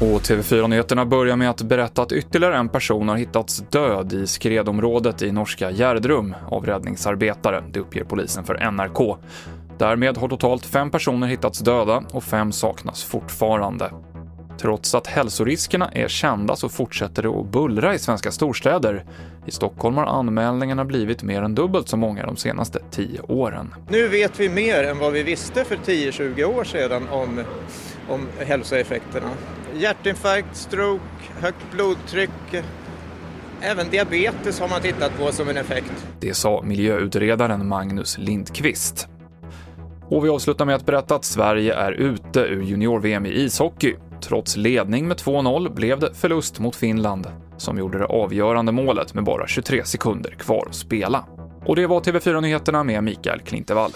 Och TV4-nyheterna börjar med att berätta att ytterligare en person har hittats död i skredområdet i norska Gjerdrum av räddningsarbetare, det uppger polisen för NRK. Därmed har totalt fem personer hittats döda och fem saknas fortfarande. Trots att hälsoriskerna är kända så fortsätter det att bullra i svenska storstäder. I Stockholm har anmälningarna blivit mer än dubbelt så många de senaste tio åren. Nu vet vi mer än vad vi visste för 10-20 år sedan om, om hälsoeffekterna. Hjärtinfarkt, stroke, högt blodtryck, Även diabetes har man tittat på som en effekt. Det sa miljöutredaren Magnus Lindqvist. Och vi avslutar med att berätta att Sverige är ute ur junior-VM i ishockey. Trots ledning med 2-0 blev det förlust mot Finland, som gjorde det avgörande målet med bara 23 sekunder kvar att spela. Och det var TV4-nyheterna med Mikael Klintevall.